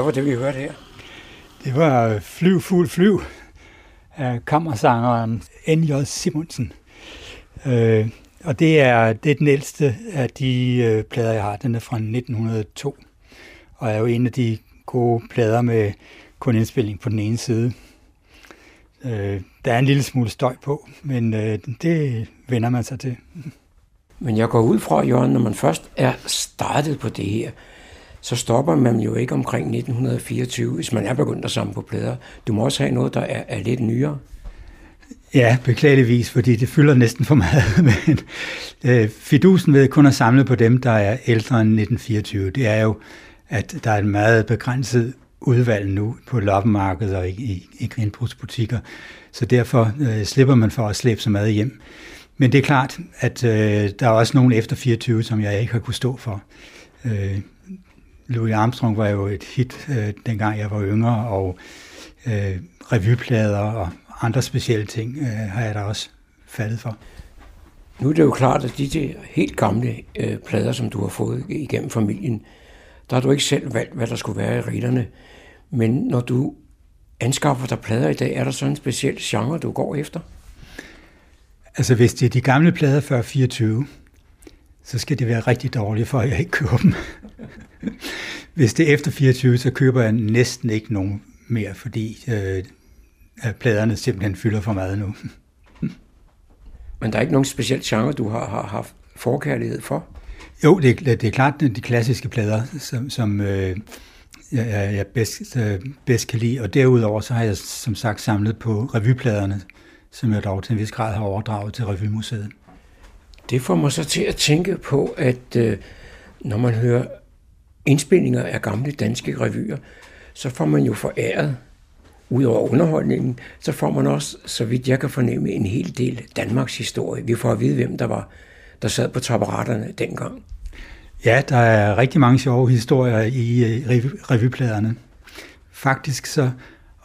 Hvad var det, vi hørte her? Det var Flyv, fuld, flyv af kammersangeren N.J. Simonsen. Øh, og det er, det er den ældste af de øh, plader, jeg har. Den er fra 1902, og er jo en af de gode plader med kun indspilling på den ene side. Øh, der er en lille smule støj på, men øh, det vender man sig til. Men jeg går ud fra, Jørgen, når man først er startet på det her, så stopper man jo ikke omkring 1924, hvis man er begyndt at samle på plader. Du må også have noget, der er, er lidt nyere. Ja, beklageligvis, fordi det fylder næsten for meget. Men øh, fidusen ved kun at samle på dem, der er ældre end 1924, det er jo, at der er et meget begrænset udvalg nu på loppemarkedet og i, i, i genbrugsbutikker. Så derfor øh, slipper man for at slæbe så meget hjem. Men det er klart, at øh, der er også nogen efter 24, som jeg ikke har kunne stå for. Øh, Louis Armstrong var jo et hit, øh, dengang jeg var yngre, og øh, revyplader og andre specielle ting øh, har jeg da også faldet for. Nu er det jo klart, at de, de helt gamle øh, plader, som du har fået igennem familien, der har du ikke selv valgt, hvad der skulle være i reglerne. Men når du anskaffer dig plader i dag, er der så en speciel genre, du går efter? Altså hvis det er de gamle plader før 24, så skal det være rigtig dårligt, for at jeg ikke køber dem. Hvis det er efter 24, så køber jeg næsten ikke nogen mere, fordi øh, pladerne simpelthen fylder for meget nu. Men der er ikke nogen speciel genre, du har, har haft forkærlighed for? Jo, det er, det er klart de klassiske plader, som, som øh, jeg, jeg bedst, øh, bedst kan lide. Og derudover så har jeg som sagt samlet på revypladerne, som jeg dog til en vis grad har overdraget til Revymuseet. Det får mig så til at tænke på, at øh, når man hører indspillinger af gamle danske revyer, så får man jo foræret, ud over underholdningen, så får man også, så vidt jeg kan fornemme, en hel del Danmarks historie. Vi får at vide, hvem der var, der sad på taparetterne dengang. Ja, der er rigtig mange sjove historier i øh, revypladerne. Faktisk så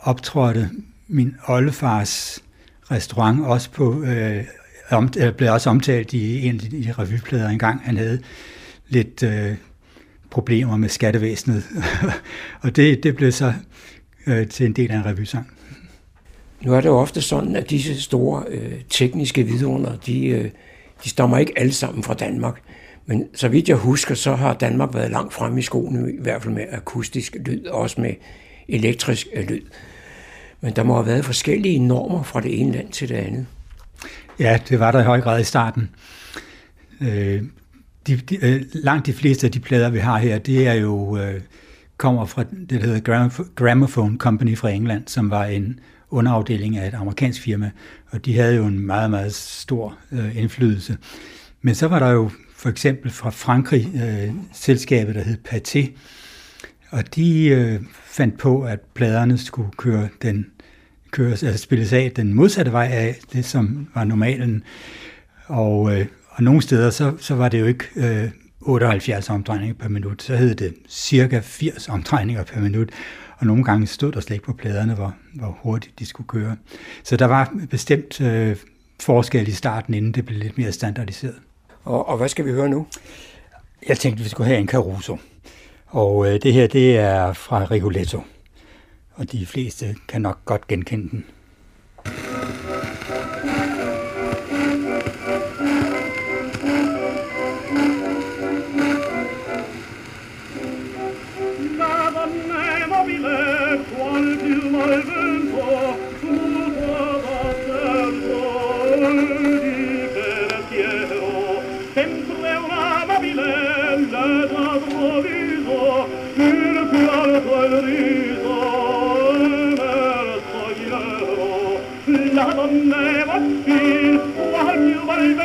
optrådte min oldefars restaurant også på, øh, om, øh, blev også omtalt i en af de revyplader engang. Han havde lidt øh, problemer med skattevæsenet, og det, det blev så øh, til en del af en revysang. Nu er det jo ofte sådan, at disse store øh, tekniske vidunder, de, øh, de stammer ikke alle sammen fra Danmark. Men så vidt jeg husker, så har Danmark været langt fremme i skoene, i hvert fald med akustisk lyd, og også med elektrisk øh, lyd. Men der må have været forskellige normer fra det ene land til det andet. Ja, det var der i høj grad i starten. Øh, de, de, øh, langt de fleste af de plader, vi har her, det er jo øh, kommer fra det, der hedder Gramophone Company fra England, som var en underafdeling af et amerikansk firma, og de havde jo en meget, meget stor øh, indflydelse. Men så var der jo for eksempel fra Frankrig øh, selskabet, der hed Pathé, og de øh, fandt på, at pladerne skulle køre den køres, altså spilles af den modsatte vej af det, som var normalen. Og, øh, og nogle steder, så, så var det jo ikke øh, 78 omdrejninger per minut, så hed det cirka 80 omdrejninger per minut, og nogle gange stod der slet ikke på pladerne, hvor, hvor hurtigt de skulle køre. Så der var bestemt øh, forskel i starten, inden det blev lidt mere standardiseret. Og, og hvad skal vi høre nu? Jeg tænkte, vi skulle have en Caruso. Og øh, det her, det er fra Rigoletto. Og de fleste kan nok godt genkende den. sonne, was viel, war überall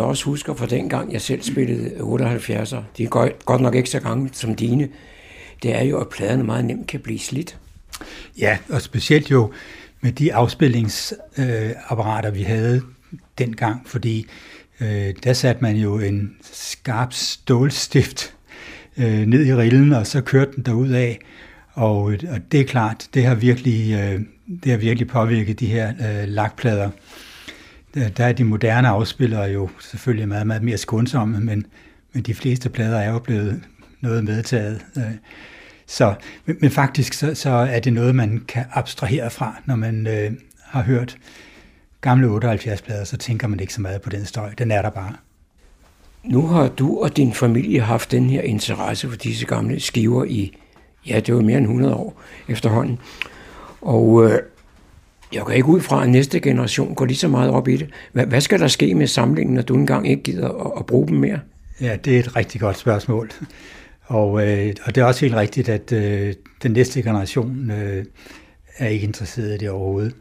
også husker fra den gang, jeg selv spillede 78'er, det er godt, godt nok ikke så gamle som dine, det er jo, at pladerne meget nemt kan blive slidt. Ja, og specielt jo med de afspillingsapparater, øh, vi havde dengang, fordi øh, der satte man jo en skarp stålstift øh, ned i rillen, og så kørte den derud af. Og, øh, og det er klart, det har virkelig, øh, det har virkelig påvirket de her øh, lakplader der er de moderne afspillere jo selvfølgelig meget, meget mere skånsomme, men, men de fleste plader er jo blevet noget medtaget. Øh, så, men, men faktisk så, så er det noget, man kan abstrahere fra, når man øh, har hørt gamle 78-plader, så tænker man ikke så meget på den støj. Den er der bare. Nu har du og din familie haft den her interesse for disse gamle skiver i, ja, det var mere end 100 år efterhånden. Og øh, jeg går ikke ud fra, at næste generation går lige så meget op i det. Hvad, hvad skal der ske med samlingen, når du engang ikke gider at, at bruge dem mere? Ja, det er et rigtig godt spørgsmål. Og, øh, og det er også helt rigtigt, at øh, den næste generation øh, er ikke interesseret i det overhovedet.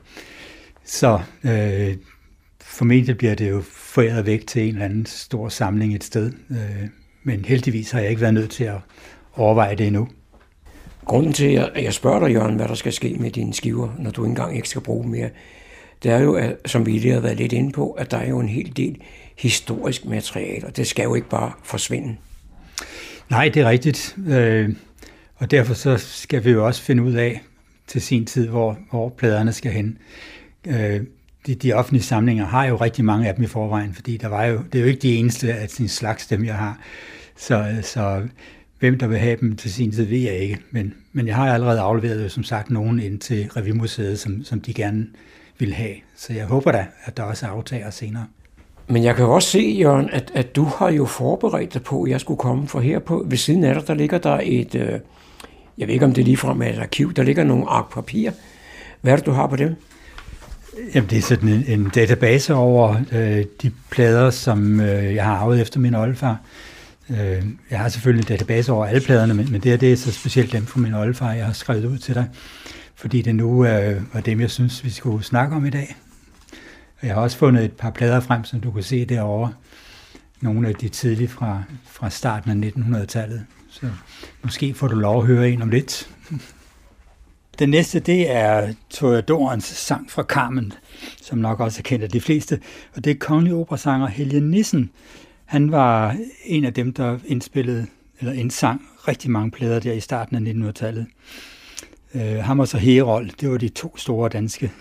Så øh, formentlig bliver det jo foræret væk til en eller anden stor samling et sted. Øh, men heldigvis har jeg ikke været nødt til at overveje det endnu. Grunden til, at jeg spørger dig, Jørgen, hvad der skal ske med dine skiver, når du engang ikke skal bruge dem mere, det er jo, at, som vi lige har været lidt inde på, at der er jo en hel del historisk materiale, og det skal jo ikke bare forsvinde. Nej, det er rigtigt. Øh, og derfor så skal vi jo også finde ud af til sin tid, hvor, hvor pladerne skal hen. Øh, de, de offentlige samlinger har jo rigtig mange af dem i forvejen, fordi der var jo, det er jo ikke de eneste af sin slags dem, jeg har. Så, øh, så hvem der vil have dem til sin tid, ved jeg ikke. Men, men jeg har allerede afleveret, som sagt, nogen ind til Revymuseet, som, som de gerne vil have. Så jeg håber da, at der også er aftager senere. Men jeg kan også se, Jørgen, at, at du har jo forberedt dig på, at jeg skulle komme, for her på, ved siden af dig, der ligger der et, øh, jeg ved ikke om det er ligefrem et arkiv, der ligger nogle ark papir. Hvad er det, du har på dem? Jamen, det er sådan en, en database over øh, de plader, som øh, jeg har arvet efter min oldefar. Øh, Øh, jeg har selvfølgelig database over alle pladerne, men, men det, her, det er så specielt dem fra min oldefar, jeg har skrevet ud til dig, fordi det nu øh, var dem, jeg synes, vi skulle snakke om i dag. Jeg har også fundet et par plader frem, som du kan se derovre. Nogle af de tidlige fra, fra starten af 1900-tallet. Så måske får du lov at høre en om lidt. Den næste, det er Toreadorens sang fra Carmen, som nok også er kendt af de fleste. Og det er kongelig operasanger Helge Nissen. Han var en af dem, der indspillede eller indsang rigtig mange plader der i starten af 1900-tallet. Uh, øh, ham og så Herold, det var de to store danske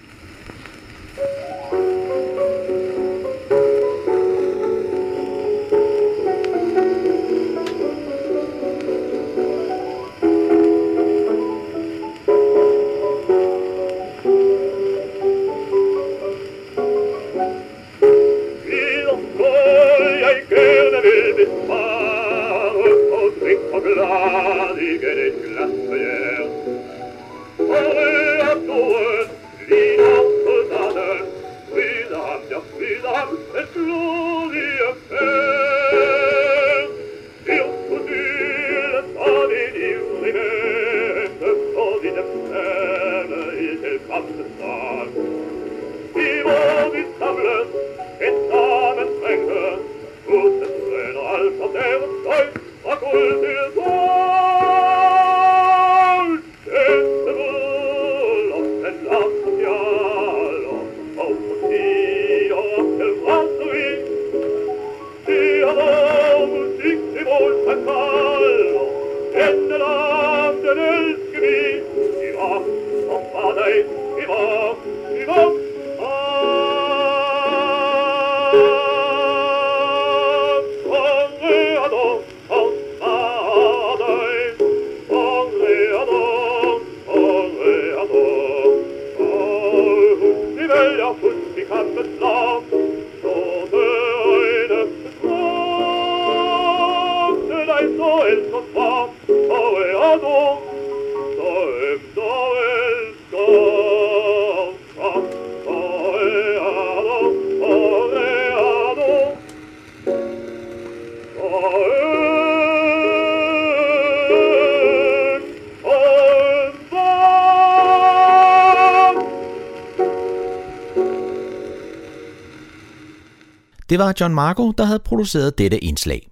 var John Marco, der havde produceret dette indslag.